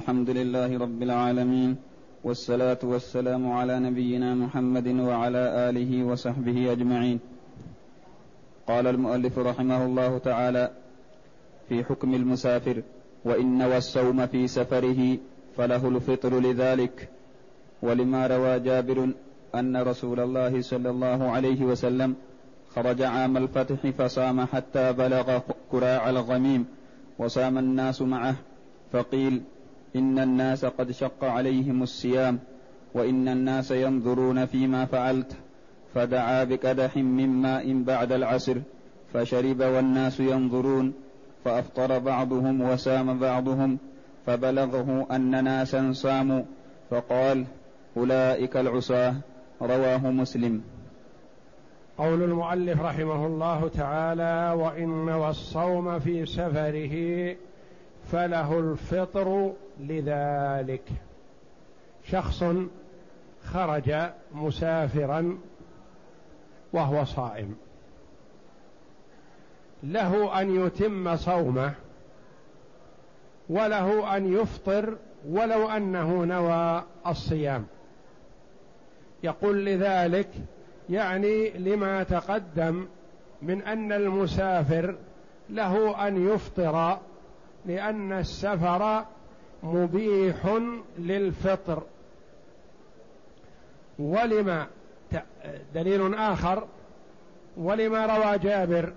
الحمد لله رب العالمين والصلاة والسلام على نبينا محمد وعلى آله وصحبه أجمعين. قال المؤلف رحمه الله تعالى في حكم المسافر وإن نوى الصوم في سفره فله الفطر لذلك. ولما روى جابر أن رسول الله صلى الله عليه وسلم خرج عام الفتح فصام حتى بلغ كراع الغميم وصام الناس معه فقيل إن الناس قد شق عليهم الصيام وإن الناس ينظرون فيما فعلت فدعا بقدح من ماء بعد العصر فشرب والناس ينظرون فأفطر بعضهم وسام بعضهم فبلغه أن ناسا صاموا فقال أولئك العصاة رواه مسلم. قول المؤلف رحمه الله تعالى وإن والصوم في سفره فله الفطر لذلك شخص خرج مسافرا وهو صائم. له أن يتم صومه وله أن يفطر ولو أنه نوى الصيام. يقول لذلك يعني لما تقدم من أن المسافر له أن يفطر لأن السفر مبيح للفطر. ولما دليل آخر ولما روى جابر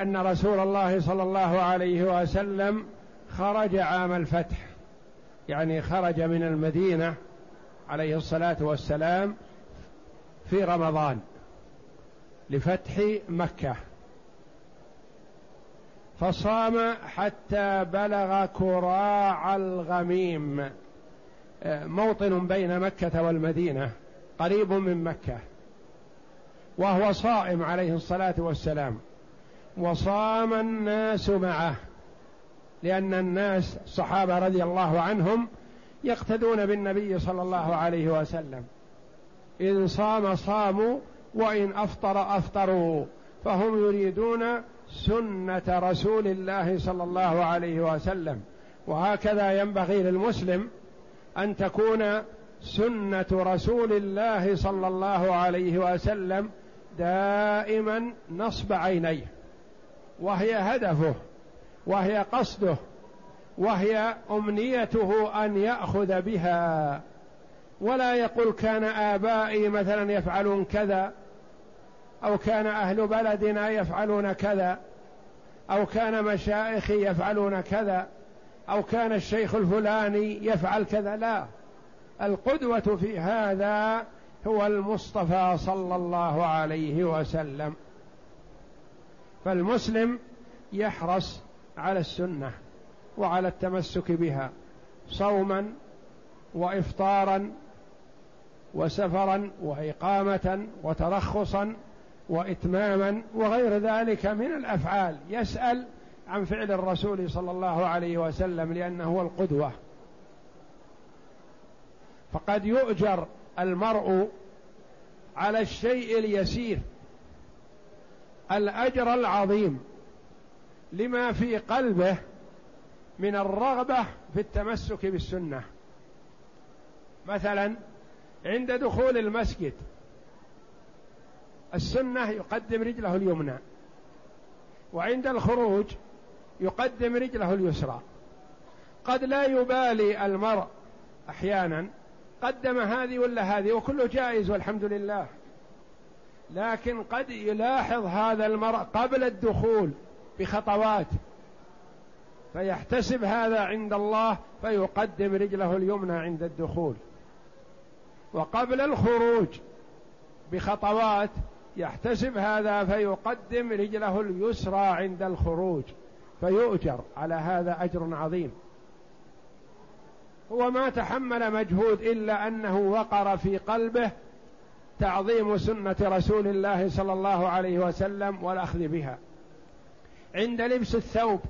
أن رسول الله صلى الله عليه وسلم خرج عام الفتح. يعني خرج من المدينة عليه الصلاة والسلام في رمضان لفتح مكة. فصام حتى بلغ كراع الغميم. آه، موطن بين مكة والمدينة قريب من مكة. وهو صائم عليه الصلاة والسلام. وصام الناس معه لأن الناس الصحابه رضي الله عنهم يقتدون بالنبي صلى الله عليه وسلم. إن صام صاموا وإن أفطر أفطروا. فهم يريدون سنة رسول الله صلى الله عليه وسلم. وهكذا ينبغي للمسلم أن تكون سنة رسول الله صلى الله عليه وسلم دائما نصب عينيه. وهي هدفه وهي قصده وهي أمنيته أن يأخذ بها. ولا يقول كان آبائي مثلا يفعلون كذا. أو كان أهل بلدنا يفعلون كذا أو كان مشايخي يفعلون كذا أو كان الشيخ الفلاني يفعل كذا لا. القدوة في هذا هو المصطفى صلى الله عليه وسلم. فالمسلم يحرص على السنة وعلى التمسك بها صوما وافطارا وسفرا وإقامة وترخصا وإتماما وغير ذلك من الأفعال. يسأل عن فعل الرسول صلى الله عليه وسلم لأنه هو القدوة. فقد يؤجر المرء على الشيء اليسير الأجر العظيم لما في قلبه من الرغبة في التمسك بالسنة. مثلا عند دخول المسجد السنة يقدم رجله اليمنى. وعند الخروج يقدم رجله اليسرى. قد لا يبالي المرء أحيانا قدم هذه ولا هذه وكله جائز والحمد لله. لكن قد يلاحظ هذا المرء قبل الدخول بخطوات فيحتسب هذا عند الله فيقدم رجله اليمنى عند الدخول. وقبل الخروج بخطوات يحتسب هذا فيقدم رجله اليسرى عند الخروج فيؤجر على هذا أجر عظيم. هو ما تحمل مجهود إلا أنه وقر في قلبه تعظيم سنة رسول الله صلى الله عليه وسلم والأخذ بها. عند لبس الثوب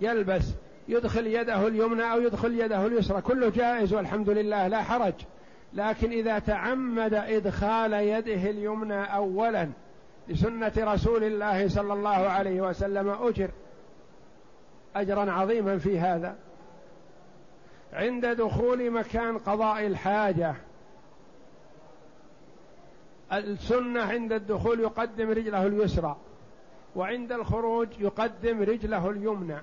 يلبس يدخل يده اليمنى أو يدخل يده اليسرى كله جائز والحمد لله لا حرج. لكن إذا تعمد إدخال يده اليمنى اولا لسنة رسول الله صلى الله عليه وسلم أجر اجرا عظيما في هذا. عند دخول مكان قضاء الحاجة السنة عند الدخول يقدم رجله اليسرى وعند الخروج يقدم رجله اليمنى.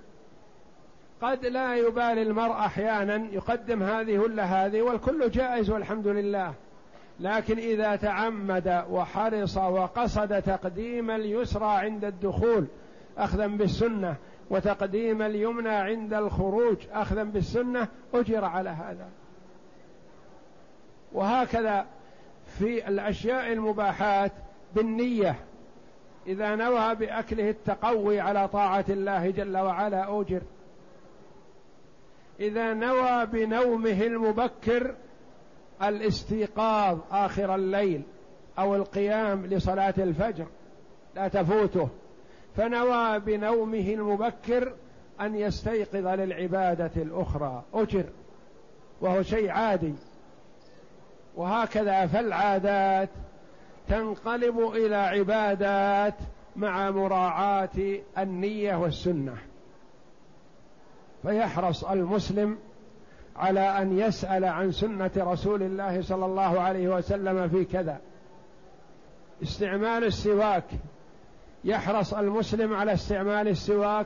قد لا يبالي المرء أحيانا يقدم هذه ولا هذه والكل جائز والحمد لله. لكن إذا تعمد وحرص وقصد تقديم اليسرى عند الدخول أخذا بالسنة وتقديم اليمنى عند الخروج أخذا بالسنة أجر على هذا. وهكذا في الأشياء المباحات بالنية. إذا نوى بأكله التقوي على طاعة الله جل وعلا أجر. إذا نوى بنومه المبكر الاستيقاظ آخر الليل أو القيام لصلاة الفجر لا تفوته. فنوى بنومه المبكر أن يستيقظ للعبادة الأخرى. أجر وهو شيء عادي. وهكذا فالعادات تنقلب إلى عبادات مع مراعاة النية والسنة. فيحرص المسلم على أن يسأل عن سنة رسول الله صلى الله عليه وسلم في كذا. استعمال السواك. يحرص المسلم على استعمال السواك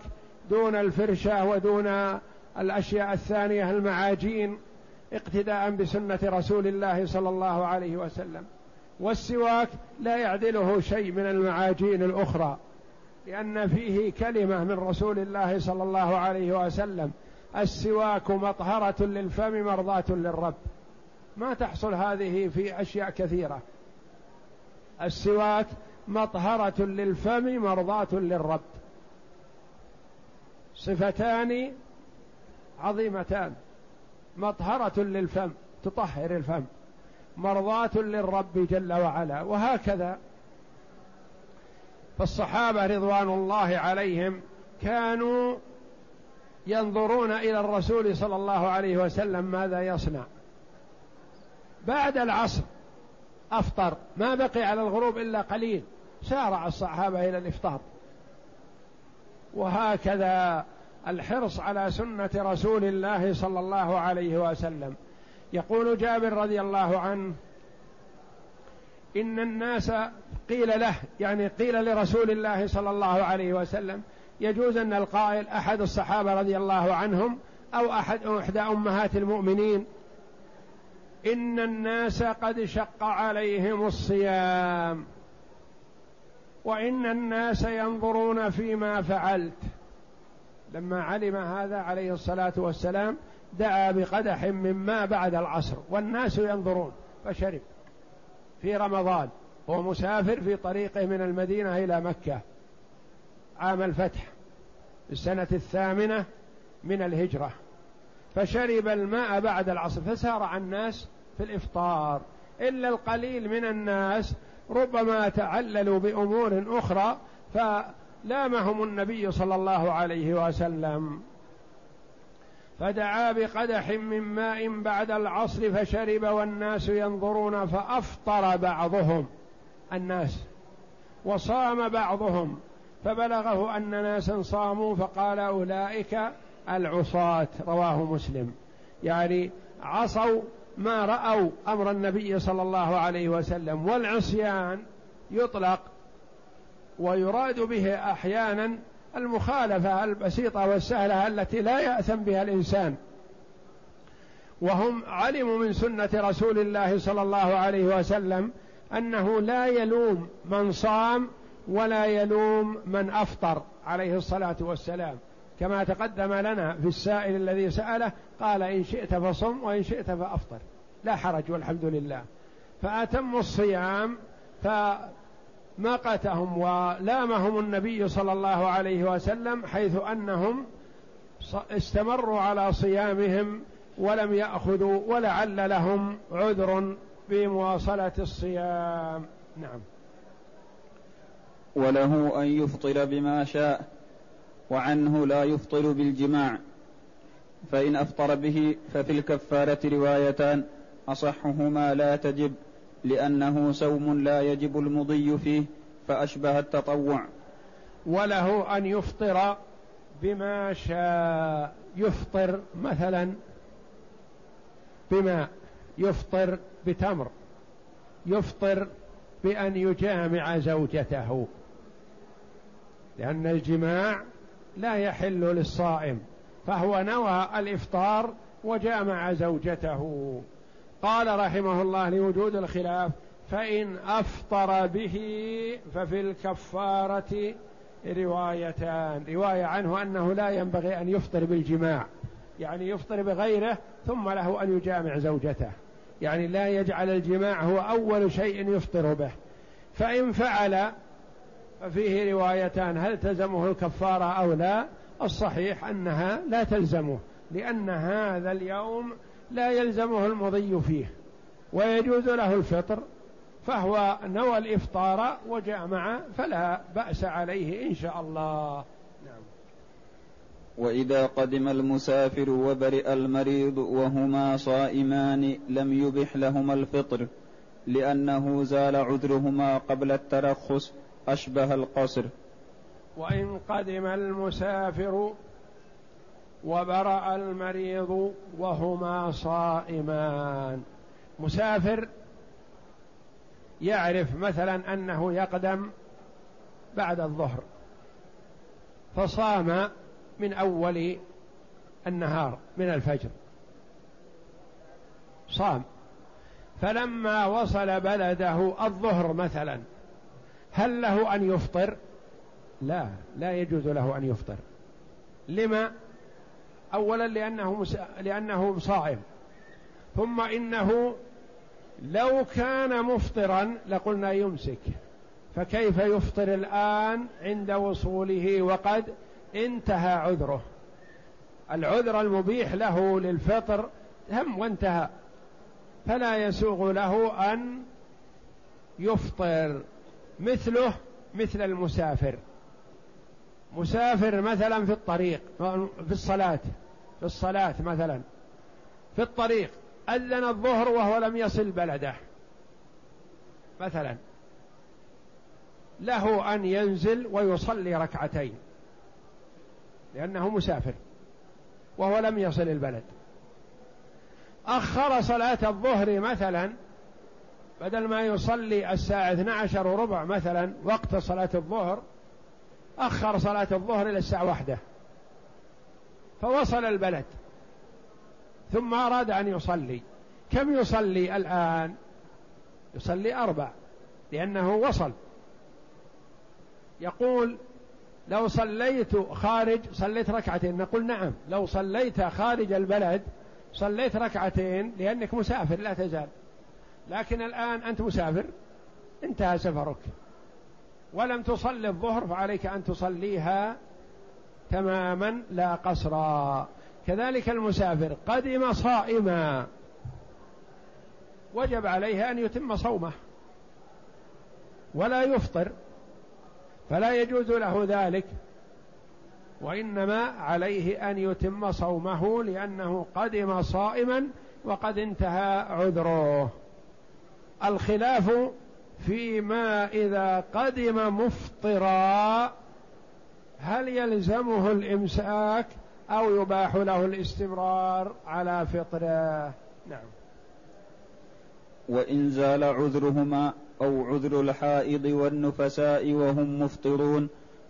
دون الفرشه ودون الأشياء الثانية المعاجين اقتداء بسنة رسول الله صلى الله عليه وسلم. والسواك لا يعدله شيء من المعاجين الأخرى. لأن فيه كلمة من رسول الله صلى الله عليه وسلم السواك مطهرة للفم مرضاة للرب. ما تحصل هذه في أشياء كثيرة. السواك مطهرة للفم مرضاة للرب. صفتان عظيمتان. مطهرة للفم تطهر الفم. مرضاة للرب جل وعلا. وهكذا فالصحابة رضوان الله عليهم كانوا ينظرون إلى الرسول صلى الله عليه وسلم ماذا يصنع. بعد العصر أفطر ما بقي على الغروب إلا قليل. سارع الصحابة إلى الإفطار. وهكذا الحرص على سنة رسول الله صلى الله عليه وسلم. يقول جابر رضي الله عنه إن الناس قيل له يعني قيل لرسول الله صلى الله عليه وسلم يجوز أن القائل أحد الصحابة رضي الله عنهم أو أحد إحدى أمهات المؤمنين. إن الناس قد شق عليهم الصيام. وإن الناس ينظرون فيما فعلت. لما علم هذا عليه الصلاة والسلام دعا بقدح من ماء بعد العصر. والناس ينظرون فشرب. في رمضان هو مسافر في طريقه من المدينة إلى مكة. عام الفتح السنة الثامنة من الهجرة. فشرب الماء بعد العصر فسارع الناس في الإفطار. إلا القليل من الناس ربما تعللوا بأمور أخرى فلامهم النبي صلى الله عليه وسلم. فدعا بقدح من ماء بعد العصر فشرب والناس ينظرون فأفطر بعضهم الناس وصام بعضهم فبلغه أن ناسا صاموا فقال أولئك العصاة رواه مسلم. يعني عصوا ما رأوا أمر النبي صلى الله عليه وسلم والعصيان يطلق ويراد به أحيانا المخالفة البسيطة والسهلة التي لا يأثم بها الإنسان. وهم علموا من سنة رسول الله صلى الله عليه وسلم أنه لا يلوم من صام ولا يلوم من أفطر عليه الصلاة والسلام. كما تقدم لنا في السائل الذي سأله قال إن شئت فصم وإن شئت فأفطر. لا حرج والحمد لله. فاتموا الصيام فمقتهم ولامهم النبي صلى الله عليه وسلم حيث أنهم استمروا على صيامهم ولم يأخذوا ولعل لهم عذر بمواصلة الصيام. نعم. وله أن يفطر بما شاء وعنه لا يفطر بالجماع فإن أفطر به ففي الكفارة روايتان أصحهما لا تجب. لأنه سوم لا يجب المضي فيه فأشبه التطوع. وله أن يفطر بما شاء. يفطر مثلا بماء يفطر بتمر. يفطر بأن يجامع زوجته. لأن الجماع لا يحل للصائم فهو نوى الإفطار وجامع زوجته. قال رحمه الله لوجود الخلاف فإن أفطر به ففي الكفارة روايتان. رواية عنه أنه لا ينبغي أن يفطر بالجماع يعني يفطر بغيره ثم له أن يجامع زوجته. يعني لا يجعل الجماع هو أول شيء يفطر به. فإن فعل ففيه روايتان هل تلزمه الكفارة أو لا؟ الصحيح أنها لا تلزمه لأن هذا اليوم لا يلزمه المضي فيه ويجوز له الفطر فهو نوى الإفطار وجامع فلا بأس عليه إن شاء الله. نعم. وإذا قدم المسافر وبرئ المريض وهما صائمان لم يبح لهما الفطر لأنه زال عذرهما قبل الترخص أشبه القصر. وإن قدم المسافر وبرأ المريض وهما صائمان. مسافر يعرف مثلا أنه يقدم بعد الظهر فصام من أول النهار من الفجر. صام. فلما وصل بلده الظهر مثلا هل له أن يفطر؟ لا لا يجوز له أن يفطر. لما؟ اولا لأنه مس... لأنه صائم. ثم إنه لو كان مفطرا لقلنا يمسك. فكيف يفطر الآن عند وصوله وقد انتهى عذره؟ العذر المبيح له للفطر هم وانتهى. فلا يسوغ له أن يفطر مثله مثل المسافر. مسافر مثلا في الطريق في الصلاة في الصلاة مثلا في الطريق أذن الظهر وهو لم يصل بلده. مثلا له أن ينزل ويصلي ركعتين لأنه مسافر وهو لم يصل البلد. أخر صلاة الظهر مثلا بدل ما يصلي الساعة 12 وربع مثلا وقت صلاة الظهر أخر صلاة الظهر إلى الساعة واحدة. فوصل البلد. ثم أراد أن يصلي. كم يصلي الآن؟ يصلي أربع لأنه وصل. يقول لو صليت خارج صليت ركعتين. نقول نعم لو صليت خارج البلد صليت ركعتين لأنك مسافر لا تزال. لكن الآن أنت مسافر انتهى سفرك. ولم تصلي الظهر فعليك أن تصليها تماما لا قصرا كذلك المسافر قدم صائما. وجب عليه أن يتم صومه. ولا يفطر فلا يجوز له ذلك. وإنما عليه أن يتم صومه لأنه قدم صائما وقد انتهى عذره. الخلاف فيما إذا قدم مفطرا هل يلزمه الإمساك أو يباح له الاستمرار على فطره؟ نعم. وإن زال عذرهما أو عذر الحائض والنفساء وهم مفطرون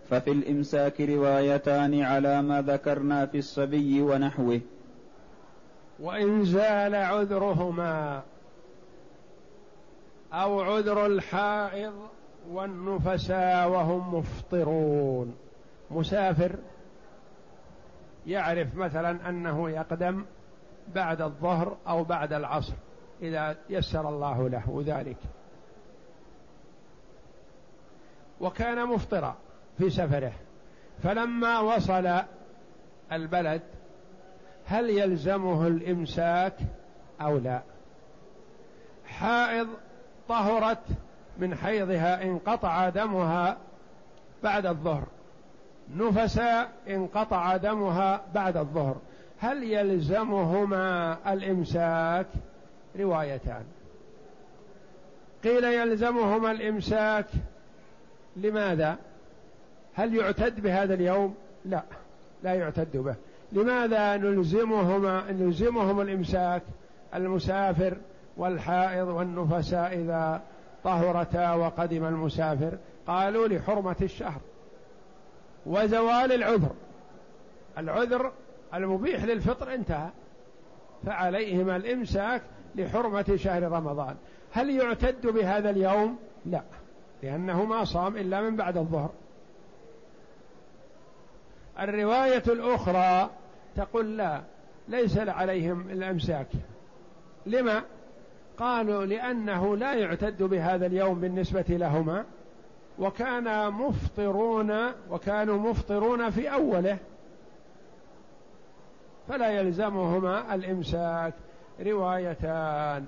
ففي الإمساك روايتان على ما ذكرنا في الصبي ونحوه. وإن زال عذرهما أو عذر الحائض والنفساء وهم مفطرون. مسافر يعرف مثلا أنه يقدم بعد الظهر أو بعد العصر إذا يسر الله له ذلك. وكان مفطرا في سفره. فلما وصل البلد هل يلزمه الإمساك أو لا؟ حائض طهرت من حيضها انقطع دمها بعد الظهر. نفساء انقطع دمها بعد الظهر. هل يلزمهما الإمساك؟ روايتان. قيل يلزمهما الإمساك لماذا؟ هل يعتد بهذا اليوم؟ لا لا يعتد به. لماذا نلزمهما نلزمهم الإمساك؟ المسافر والحائض والنفساء إذا طهرتا وقدم المسافر قالوا لحرمة الشهر وزوال العذر العذر المبيح للفطر انتهى فعليهما الإمساك لحرمة شهر رمضان هل يعتد بهذا اليوم؟ لا لأنه ما صام إلا من بعد الظهر الرواية الأخرى تقول لا ليس عليهم الإمساك لما؟ قالوا لأنه لا يعتد بهذا اليوم بالنسبة لهما وكان مفطرون وكانوا مفطرون في أوله. فلا يلزمهما الإمساك روايتان.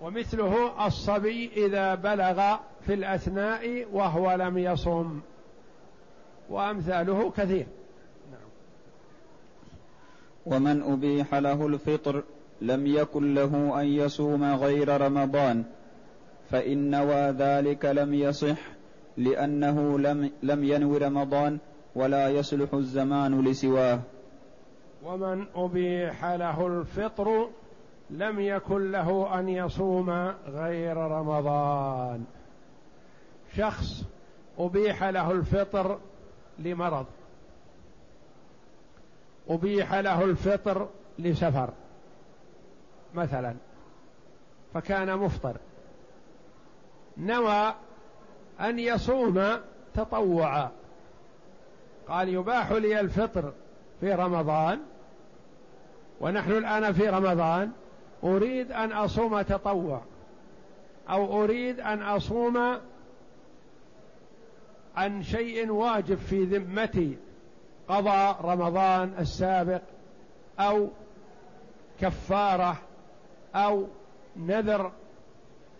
ومثله الصبي إذا بلغ في الأثناء وهو لم يصم. وأمثاله كثير. نعم. ومن أبيح له الفطر لم يكن له أن يصوم غير رمضان فإن نوى ذلك لم يصح لأنه لم, لم ينو رمضان ولا يصلح الزمان لسواه. ومن أبيح له الفطر لم يكن له أن يصوم غير رمضان. شخص أبيح له الفطر لمرض أبيح له الفطر لسفر. مثلا فكان مفطر. نوى أن يصوم تطوعا. قال يباح لي الفطر في رمضان ونحن الآن في رمضان أريد أن أصوم تطوع أو أريد أن أصوم عن شيء واجب في ذمتي قضاء رمضان السابق أو كفارة أو نذر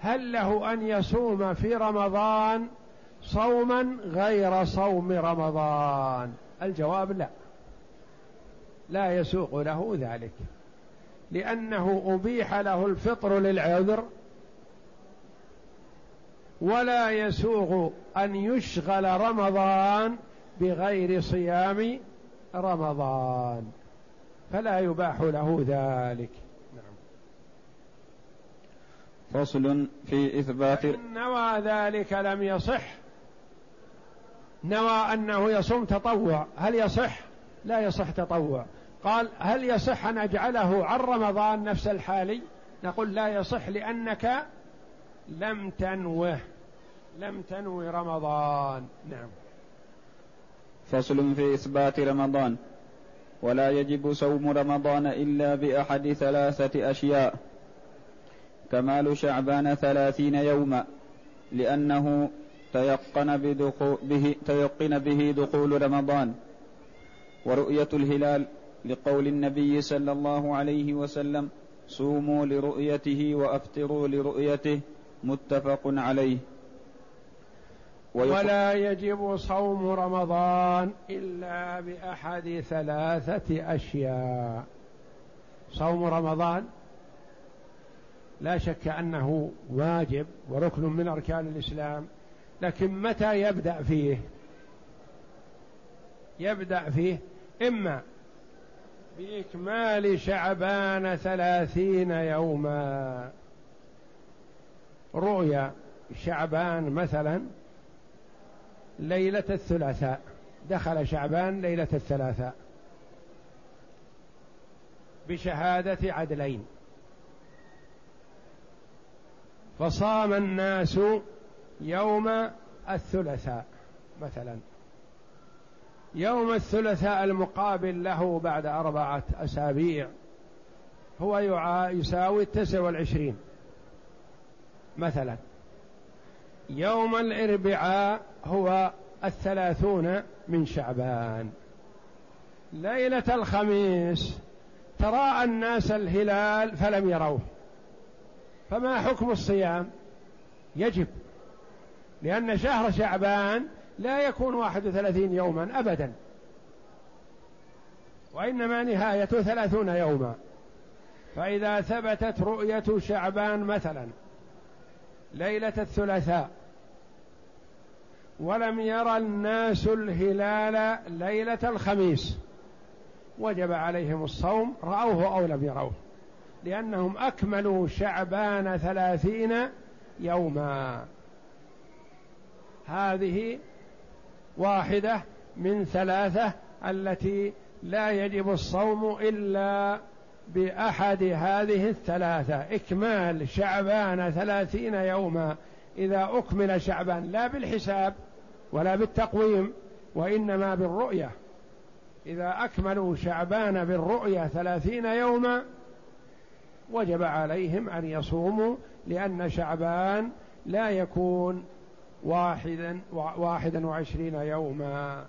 هل له أن يصوم في رمضان صوما غير صوم رمضان؟ الجواب لا. لا يسوق له ذلك. لأنه أبيح له الفطر للعذر ولا يسوغ أن يشغل رمضان بغير صيام رمضان. فلا يباح له ذلك. فصل في إثبات إن نوى ذلك لم يصح. نوى أنه يصوم تطوع. هل يصح؟ لا يصح تطوع. قال هل يصح أن أجعله عن رمضان نفس الحالي؟ نقول لا يصح لأنك لم تنوه. لم تنوي رمضان. نعم. فصل في إثبات رمضان. ولا يجب صوم رمضان إلا بأحد ثلاثة أشياء. كمال شعبان ثلاثين يوما لأنه تيقن, به تيقن به دخول رمضان. ورؤية الهلال لقول النبي صلى الله عليه وسلم صوموا لرؤيته وأفطروا لرؤيته متفق عليه. ولا يجب صوم رمضان إلا بأحد ثلاثة أشياء. صوم رمضان لا شك أنه واجب وركن من أركان الإسلام لكن متى يبدأ فيه؟ يبدأ فيه إما بإكمال شعبان ثلاثين يوما. رؤيا شعبان مثلا ليلة الثلاثاء دخل شعبان ليلة الثلاثاء بشهادة عدلين. فصام الناس يوم الثلاثاء مثلا. يوم الثلاثاء المقابل له بعد أربعة أسابيع هو يساوي التسع والعشرين مثلا. يوم الأربعاء هو الثلاثون من شعبان. ليلة الخميس تراءى الناس الهلال فلم يروه. فما حكم الصيام؟ يجب. لأن شهر شعبان لا يكون واحد وثلاثين يوما أبدا. وإنما نهايته ثلاثون يوما. فإذا ثبتت رؤية شعبان مثلا ليلة الثلاثاء ولم يرى الناس الهلال ليلة الخميس وجب عليهم الصوم رأوه أو لم يروه لأنهم أكملوا شعبان ثلاثين يوما. هذه واحدة من ثلاثة التي لا يجب الصوم إلا بأحد هذه الثلاثة. إكمال شعبان ثلاثين يوما. إذا أكمل شعبان لا بالحساب ولا بالتقويم وإنما بالرؤية. إذا أكملوا شعبان بالرؤية ثلاثين يوما وجب عليهم أن يصوموا لأن شعبان لا يكون واحدا واحدا وعشرين يوما.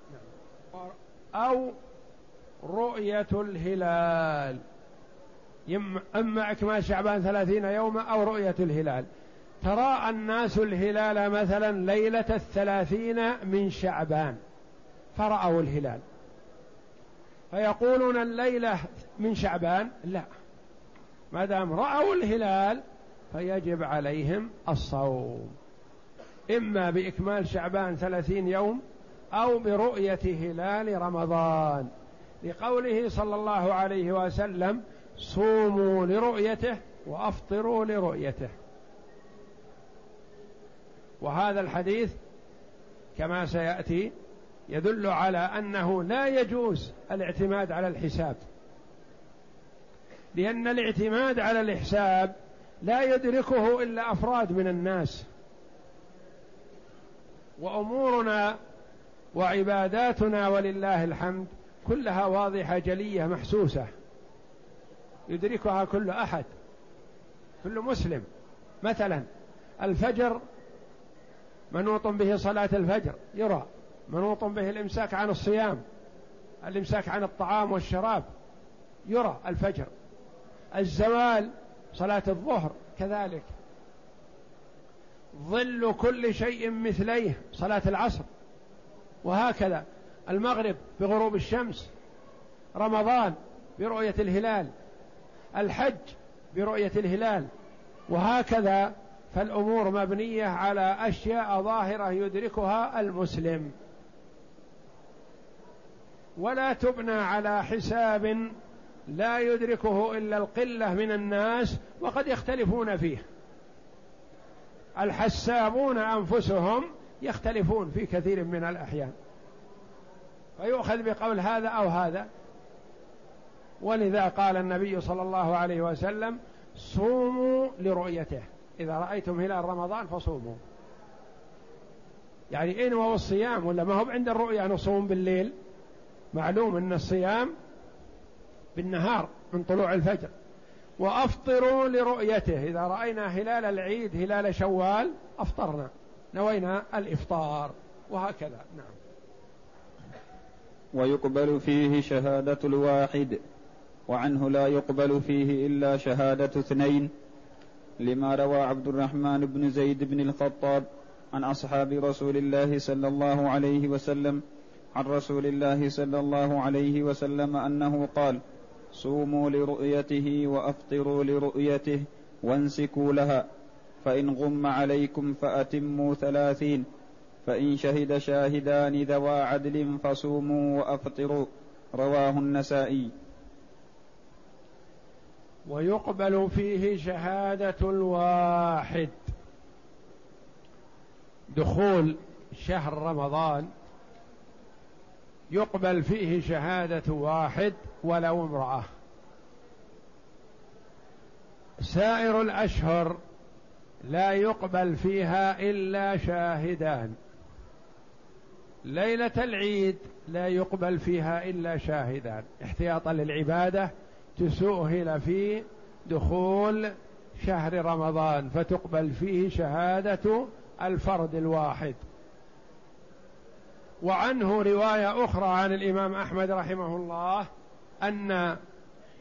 أو رؤية الهلال. إما إكمال شعبان ثلاثين يوما أو رؤية الهلال. ترى الناس الهلال مثلا ليلة الثلاثين من شعبان. فرأوا الهلال. فيقولون الليلة من شعبان؟ لا. ما دام رأوا الهلال فيجب عليهم الصوم. إما بإكمال شعبان ثلاثين يوم أو برؤية هلال رمضان. لقوله صلى الله عليه وسلم صوموا لرؤيته وأفطروا لرؤيته. وهذا الحديث كما سيأتي يدل على أنه لا يجوز الاعتماد على الحساب. لأن الاعتماد على الحساب لا يدركه إلا أفراد من الناس. وأمورنا وعباداتنا ولله الحمد كلها واضحة جلية محسوسة. يدركها كل أحد كل مسلم. مثلا الفجر منوط به صلاة الفجر يرى. منوط به الإمساك عن الصيام الإمساك عن الطعام والشراب يرى الفجر. الزوال صلاة الظهر كذلك. ظل كل شيء مثليه صلاة العصر. وهكذا المغرب بغروب الشمس رمضان برؤية الهلال الحج برؤية الهلال. وهكذا فالأمور مبنية على أشياء ظاهرة يدركها المسلم. ولا تبنى على حساب لا يدركه إلا القلة من الناس وقد يختلفون فيه. الحسابون أنفسهم يختلفون في كثير من الأحيان. فيؤخذ بقول هذا أو هذا. ولذا قال النبي صلى الله عليه وسلم صوموا لرؤيته. إذا رأيتم هلال رمضان فصوموا. يعني إن هو الصيام ولا ما هو عند الرؤيا نصوم بالليل؟ معلوم أن الصيام بالنهار من طلوع الفجر. وأفطروا لرؤيته. إذا رأينا هلال العيد هلال شوال أفطرنا. نوينا الإفطار. وهكذا. نعم. ويقبل فيه شهادة الواحد. وعنه لا يقبل فيه إلا شهادة اثنين. لما روى عبد الرحمن بن زيد بن الخطاب عن أصحاب رسول الله صلى الله عليه وسلم عن رسول الله صلى الله عليه وسلم أنه قال صوموا لرؤيته وأفطروا لرؤيته وانسكوا لها فإن غم عليكم فأتموا ثلاثين فإن شهد شاهدان ذوى عدل فصوموا وأفطروا رواه النسائي. ويقبل فيه شهادة الواحد. دخول شهر رمضان يقبل فيه شهادة واحد ولو امرأة. سائر الأشهر لا يقبل فيها إلا شاهدان. ليلة العيد لا يقبل فيها إلا شاهدان. احتياطا للعبادة تسهل في دخول شهر رمضان فتقبل فيه شهادة الفرد الواحد. وعنه رواية أخرى عن الإمام أحمد رحمه الله أن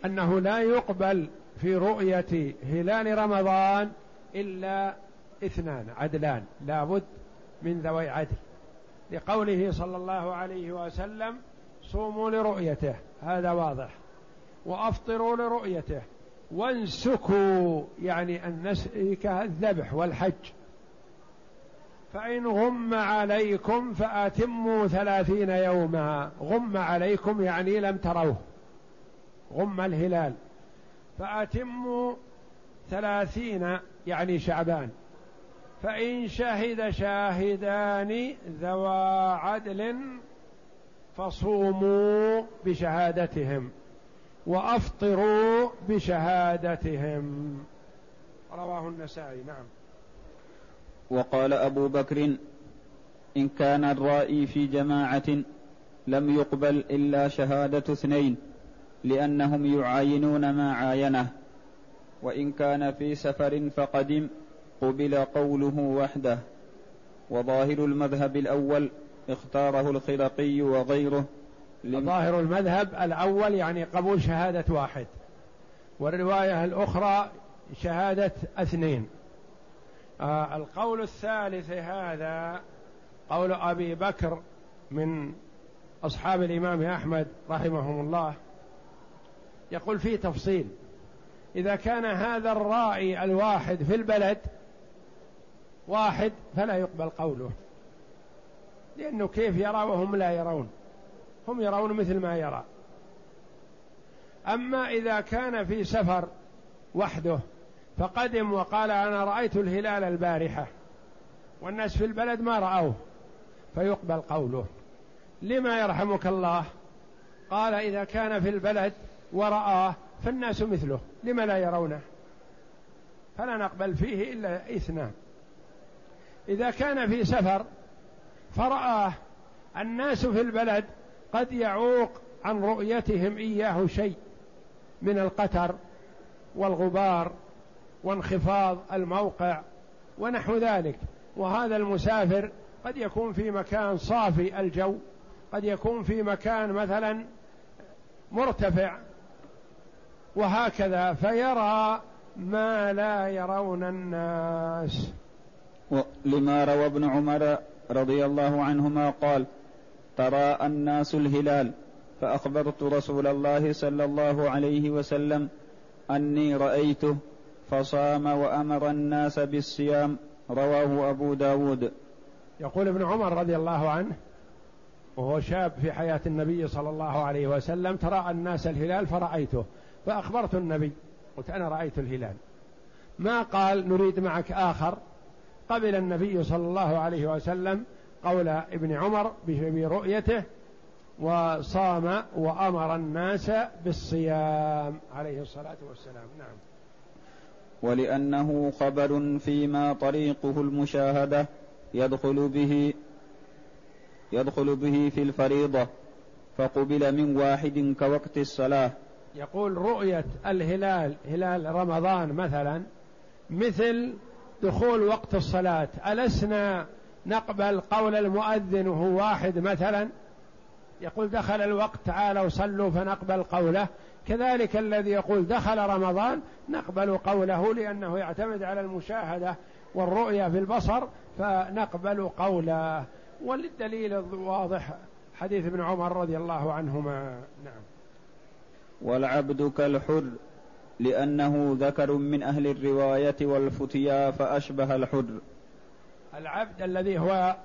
أنه لا يقبل في رؤية هلال رمضان إلا اثنان عدلان لابد من ذوي عدل. لقوله صلى الله عليه وسلم صوموا لرؤيته هذا واضح. وأفطروا لرؤيته. وانسكوا يعني النسك الذبح والحج. فإن غم عليكم فأتموا ثلاثين يوما. غم عليكم يعني لم تروه. غم الهلال. فأتموا ثلاثين يعني شعبان. فإن شهد شاهدان ذوى عدل فصوموا بشهادتهم وأفطروا بشهادتهم. رواه النسائي نعم. وقال أبو بكر إن كان الرائي في جماعة لم يقبل إلا شهادة اثنين. لأنهم يعاينون ما عاينه. وإن كان في سفر فقدم قبل قوله وحده. وظاهر المذهب الأول اختاره الخلقي وغيره. ظاهر المذهب الأول يعني قبول شهادة واحد. والرواية الأخرى شهادة اثنين. آه القول الثالث هذا قول أبي بكر من أصحاب الإمام أحمد رحمهم الله يقول فيه تفصيل. إذا كان هذا الرائي الواحد في البلد واحد فلا يقبل قوله. لأنه كيف يرى وهم لا يرون. هم يرون مثل ما يرى. أما إذا كان في سفر وحده فقدم وقال أنا رأيت الهلال البارحة والناس في البلد ما رأوه فيقبل قوله. لما يرحمك الله؟ قال إذا كان في البلد ورآه فالناس مثله لما لا يرونه؟ فلا نقبل فيه إلا إثنان. إذا كان في سفر فرآه الناس في البلد قد يعوق عن رؤيتهم إياه شيء من القتر والغبار وانخفاض الموقع ونحو ذلك. وهذا المسافر قد يكون في مكان صافي الجو قد يكون في مكان مثلا مرتفع وهكذا فيرى ما لا يرون الناس. لما روى ابن عمر رضي الله عنهما قال ترى الناس الهلال. فأخبرت رسول الله صلى الله عليه وسلم أني رأيته فصام وأمر الناس بالصيام. رواه أبو داود. يقول ابن عمر رضي الله عنه وهو شاب في حياة النبي صلى الله عليه وسلم ترى الناس الهلال فرأيته. فأخبرت النبي قلت أنا رأيت الهلال. ما قال نريد معك آخر؟ قبل النبي صلى الله عليه وسلم قول ابن عمر برؤيته وصام وأمر الناس بالصيام عليه الصلاة والسلام. نعم. ولأنه خبر فيما طريقه المشاهدة يدخل به يدخل به في الفريضة فقبل من واحد كوقت الصلاة. يقول رؤية الهلال هلال رمضان مثلا مثل دخول وقت الصلاة. ألسنا نقبل قول المؤذن وهو واحد مثلا؟ يقول دخل الوقت تعالوا صلوا فنقبل قوله. كذلك الذي يقول دخل رمضان نقبل قوله لأنه يعتمد على المشاهدة والرؤية في البصر فنقبل قوله. وللدليل الواضح حديث ابن عمر رضي الله عنهما. نعم. والعبد كالحر لأنه ذكر من أهل الرواية والفتيا فأشبه الحر. العبد الذي هو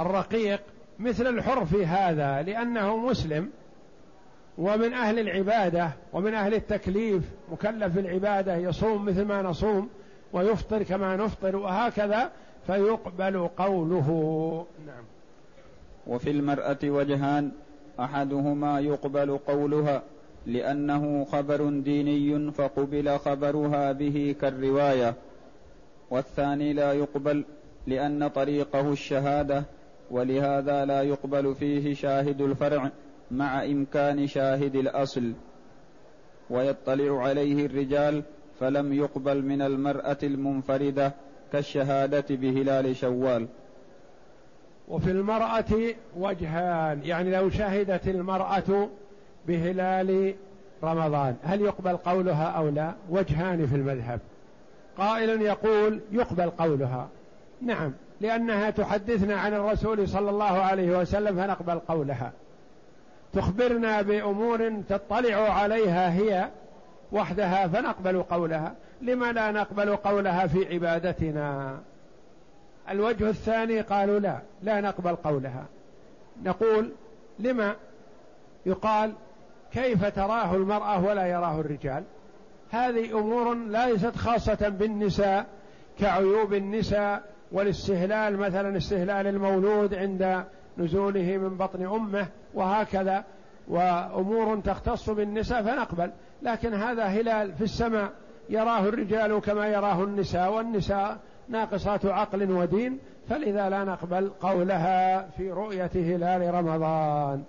الرقيق مثل الحر في هذا لأنه مسلم ومن أهل العبادة ومن أهل التكليف مكلف بالعبادة يصوم مثل ما نصوم ويفطر كما نفطر وهكذا فيقبل قوله. نعم. وفي المرأة وجهان أحدهما يقبل قولها لأنه خبر ديني فقبل خبرها به كالرواية. والثاني لا يقبل لأن طريقه الشهادة ولهذا لا يقبل فيه شاهد الفرع مع إمكان شاهد الأصل. ويطلع عليه الرجال فلم يقبل من المرأة المنفردة كالشهادة بهلال شوال. وفي المرأة وجهان يعني لو شهدت المرأة بهلال رمضان. هل يقبل قولها أو لا؟ وجهان في المذهب. قائل يقول يقبل قولها. نعم لأنها تحدثنا عن الرسول صلى الله عليه وسلم فنقبل قولها. تخبرنا بأمور تطلع عليها هي وحدها فنقبل قولها. لما لا نقبل قولها في عبادتنا؟ الوجه الثاني قالوا لا لا نقبل قولها. نقول لما يقال كيف تراه المرأة ولا يراه الرجال؟ هذه أمور ليست خاصة بالنساء كعيوب النساء والاستهلال مثلا استهلال المولود عند نزوله من بطن أمه وهكذا وأمور تختص بالنساء فنقبل. لكن هذا هلال في السماء. يراه الرجال كما يراه النساء والنساء ناقصات عقل ودين فلذا لا نقبل قولها في رؤية هلال رمضان.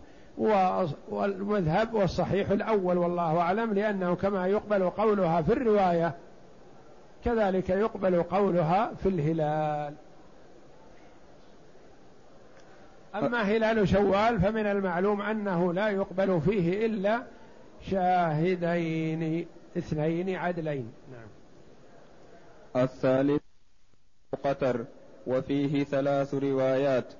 والمذهب والصحيح الأول والله أعلم لأنه كما يقبل قولها في الرواية كذلك يقبل قولها في الهلال. أما هلال شوال فمن المعلوم أنه لا يقبل فيه إلا شاهدين اثنين عدلين. نعم. الثالث قتر وفيه ثلاث روايات.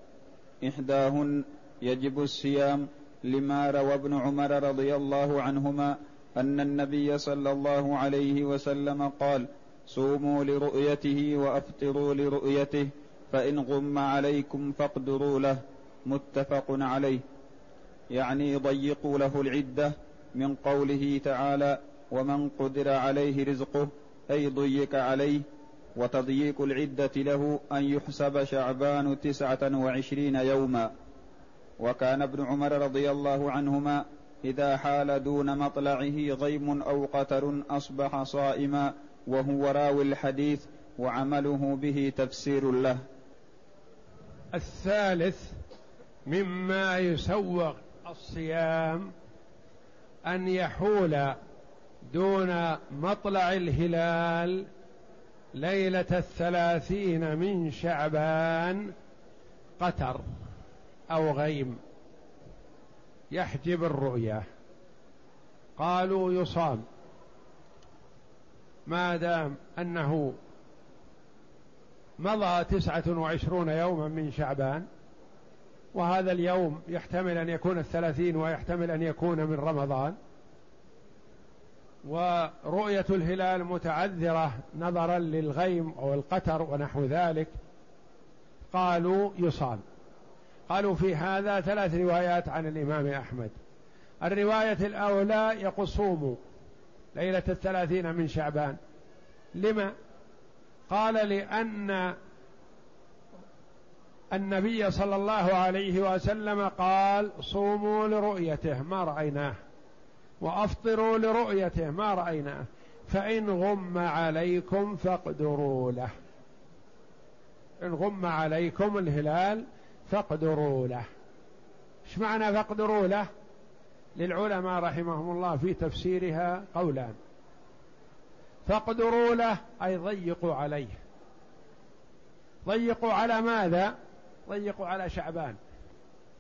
إحداهن يجب الصيام لما روى ابن عمر رضي الله عنهما أن النبي صلى الله عليه وسلم قال صوموا لرؤيته وأفطروا لرؤيته فإن غم عليكم فاقدروا له. متفق عليه. يعني ضيقوا له العدة من قوله تعالى ومن قدر عليه رزقه أي ضيق عليه. وتضييق العدة له أن يحسب شعبان تسعة وعشرين يوما. وكان ابن عمر رضي الله عنهما إذا حال دون مطلعه غيم أو قتر أصبح صائما وهو راوي الحديث وعمله به تفسير له. الثالث مما يسوغ الصيام أن يحول دون مطلع الهلال ليلة الثلاثين من شعبان قتر. أو غيم يحجب الرؤية قالوا يصام. ما دام أنه مضى تسعة وعشرون يوما من شعبان وهذا اليوم يحتمل أن يكون الثلاثين ويحتمل أن يكون من رمضان. ورؤية الهلال متعذرة نظرا للغيم أو القتر ونحو ذلك. قالوا يصام. قالوا في هذا ثلاث روايات عن الإمام أحمد. الرواية الأولى يقول صوموا ليلة الثلاثين من شعبان. لما؟ قال لأن النبي صلى الله عليه وسلم قال صوموا لرؤيته ما رأيناه. وأفطروا لرؤيته ما رأيناه. فإن غم عليكم فاقدروا له. إن غم عليكم الهلال فاقدروا له إيش معنى فاقدروا له للعلماء رحمهم الله في تفسيرها قولان. فاقدروا له أي ضيقوا عليه. ضيقوا على ماذا؟ ضيقوا على شعبان.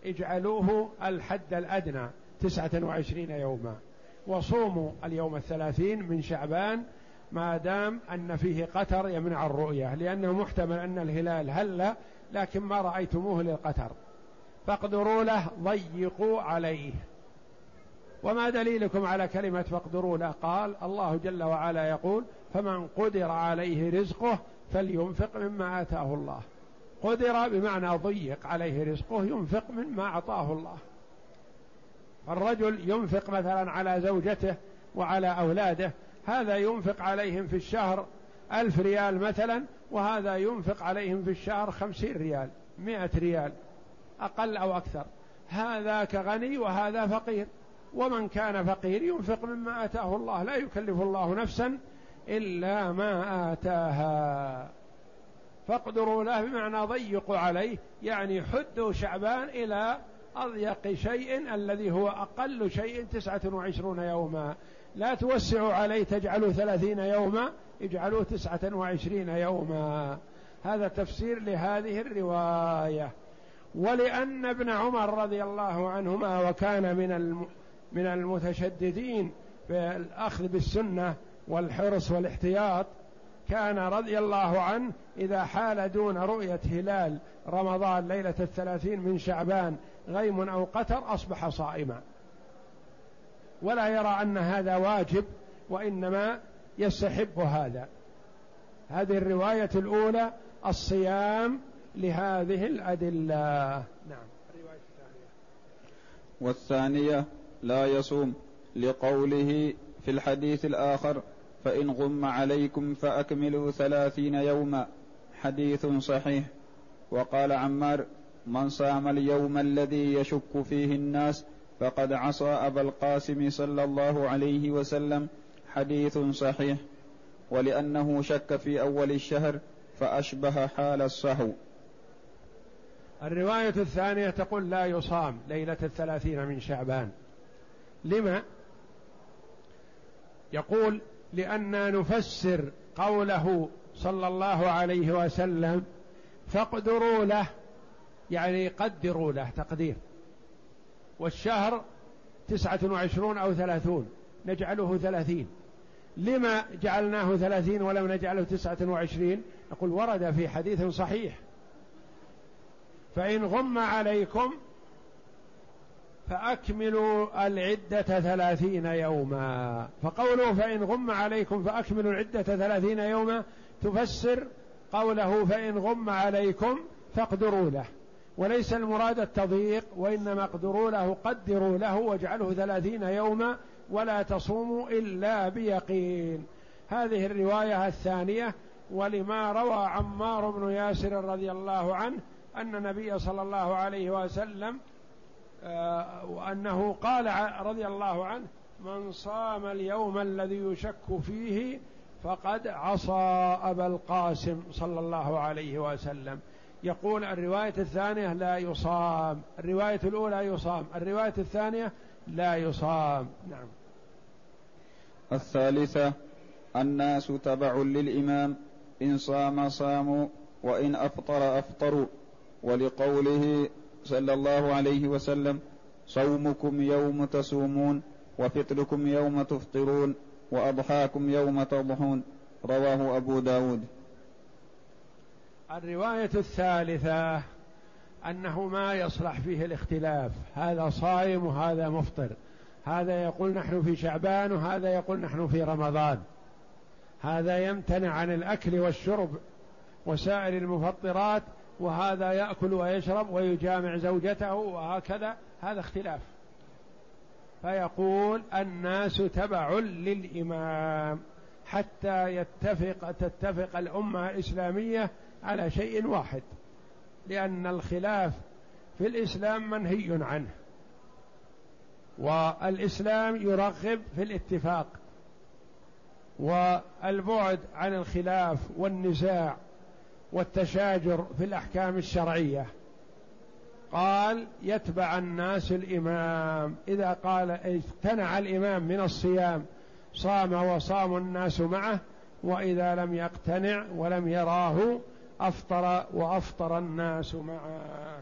اجعلوه الحد الأدنى تسعة وعشرين يوما. وصوموا اليوم الثلاثين من شعبان ما دام أن فيه قتر يمنع الرؤية لأنه محتمل أن الهلال هل لكن ما رأيتموه للقتر. فاقدروا له ضيقوا عليه. وما دليلكم على كلمة فاقدروا له؟ قال الله جل وعلا يقول فمن قدر عليه رزقه فلينفق مما آتاه الله. قدر بمعنى ضيق عليه رزقه ينفق مما أعطاه الله. الرجل ينفق مثلا على زوجته وعلى أولاده هذا ينفق عليهم في الشهر ألف ريال مثلا وهذا ينفق عليهم في الشهر خمسين ريال مئة ريال أقل أو أكثر. هذا كغني وهذا فقير. ومن كان فقير ينفق مما آتاه الله لا يكلف الله نفسا إلا ما آتاها. فاقدروا له بمعنى ضيقوا عليه يعني حدوا شعبان إلى أضيق شيء الذي هو أقل شيء تسعة وعشرون يوما. لا توسعوا عليه تجعلوا ثلاثين يوما اجعلوه تسعة وعشرين يوما. هذا تفسير لهذه الرواية. ولأن ابن عمر رضي الله عنهما وكان من من المتشددين في الأخذ بالسنة والحرص والاحتياط كان رضي الله عنه إذا حال دون رؤية هلال رمضان ليلة الثلاثين من شعبان غيم أو قتر أصبح صائما. ولا يرى أن هذا واجب وإنما يستحب هذا. هذه الرواية الأولى الصيام لهذه الأدلة. نعم. الرواية الثانية والثانية لا يصوم لقوله في الحديث الآخر فإن غم عليكم فأكملوا ثلاثين يوما. حديث صحيح. وقال عمار من صام اليوم الذي يشك فيه الناس فقد عصى أبا القاسم صلى الله عليه وسلم حديث صحيح ولأنه شك في أول الشهر فأشبه حال الصهو الرواية الثانية تقول لا يصام ليلة الثلاثين من شعبان. لما؟ يقول لأن نفسر قوله صلى الله عليه وسلم فاقدروا له يعني قدروا له تقدير. والشهر تسعة وعشرون أو ثلاثون. نجعله ثلاثين. لما جعلناه ثلاثين ولم نجعله تسعة وعشرين؟ نقول ورد في حديث صحيح. فإن غم عليكم فأكملوا العدة ثلاثين يوما. فقوله فإن غم عليكم فأكملوا العدة ثلاثين يوما تفسر قوله فإن غم عليكم فاقدروا له. وليس المراد التضييق وإنما اقدروا له قدروا له واجعله ثلاثين يوما ولا تصوموا إلا بيقين. هذه الرواية الثانية ولما روى عمار بن ياسر رضي الله عنه أن النبي صلى الله عليه وسلم آه، وأنه قال رضي الله عنه من صام اليوم الذي يشك فيه فقد عصى أبا القاسم صلى الله عليه وسلم. يقول الرواية الثانية لا يصام الرواية الأولى يصام الرواية الثانية لا يصام. نعم. الثالثة الناس تبع للإمام إن صام صاموا وإن أفطر أفطروا. ولقوله صلى الله عليه وسلم صومكم يوم تصومون وفطركم يوم تفطرون وأضحاكم يوم تضحون. رواه أبو داود. الرواية الثالثة أنه ما يصلح فيه الاختلاف. هذا صائم وهذا مفطر. هذا يقول نحن في شعبان وهذا يقول نحن في رمضان. هذا يمتنع عن الأكل والشرب وسائر المفطرات وهذا يأكل ويشرب ويجامع زوجته وهكذا. هذا اختلاف. فيقول الناس تبع للإمام حتى يتفق تتفق الأمة الإسلامية على شيء واحد لأن الخلاف في الإسلام منهي عنه والإسلام يرغب في الاتفاق والبعد عن الخلاف والنزاع والتشاجر في الأحكام الشرعية. قال يتبع الناس الإمام. إذا قال اجتنع الإمام من الصيام صام وصام الناس معه وإذا لم يقتنع ولم يراه أفطر وأفطر الناس معه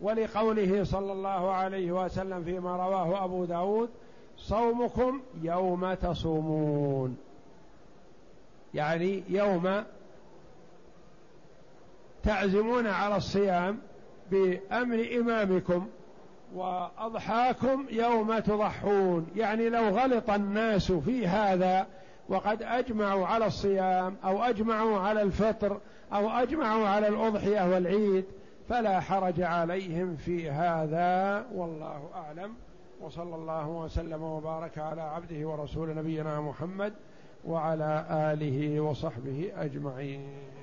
ولقوله صلى الله عليه وسلم فيما رواه أبو داود صومكم يوم تصومون. يعني يوم تعزمون على الصيام بأمر إمامكم وأضحاكم يوم تضحون. يعني لو غلط الناس في هذا وقد أجمعوا على الصيام أو أجمعوا على الفطر أو أجمعوا على الأضحية والعيد فلا حرج عليهم في هذا والله أعلم. وصلى الله وسلم وبارك على عبده ورسول نبينا محمد وعلى آله وصحبه أجمعين.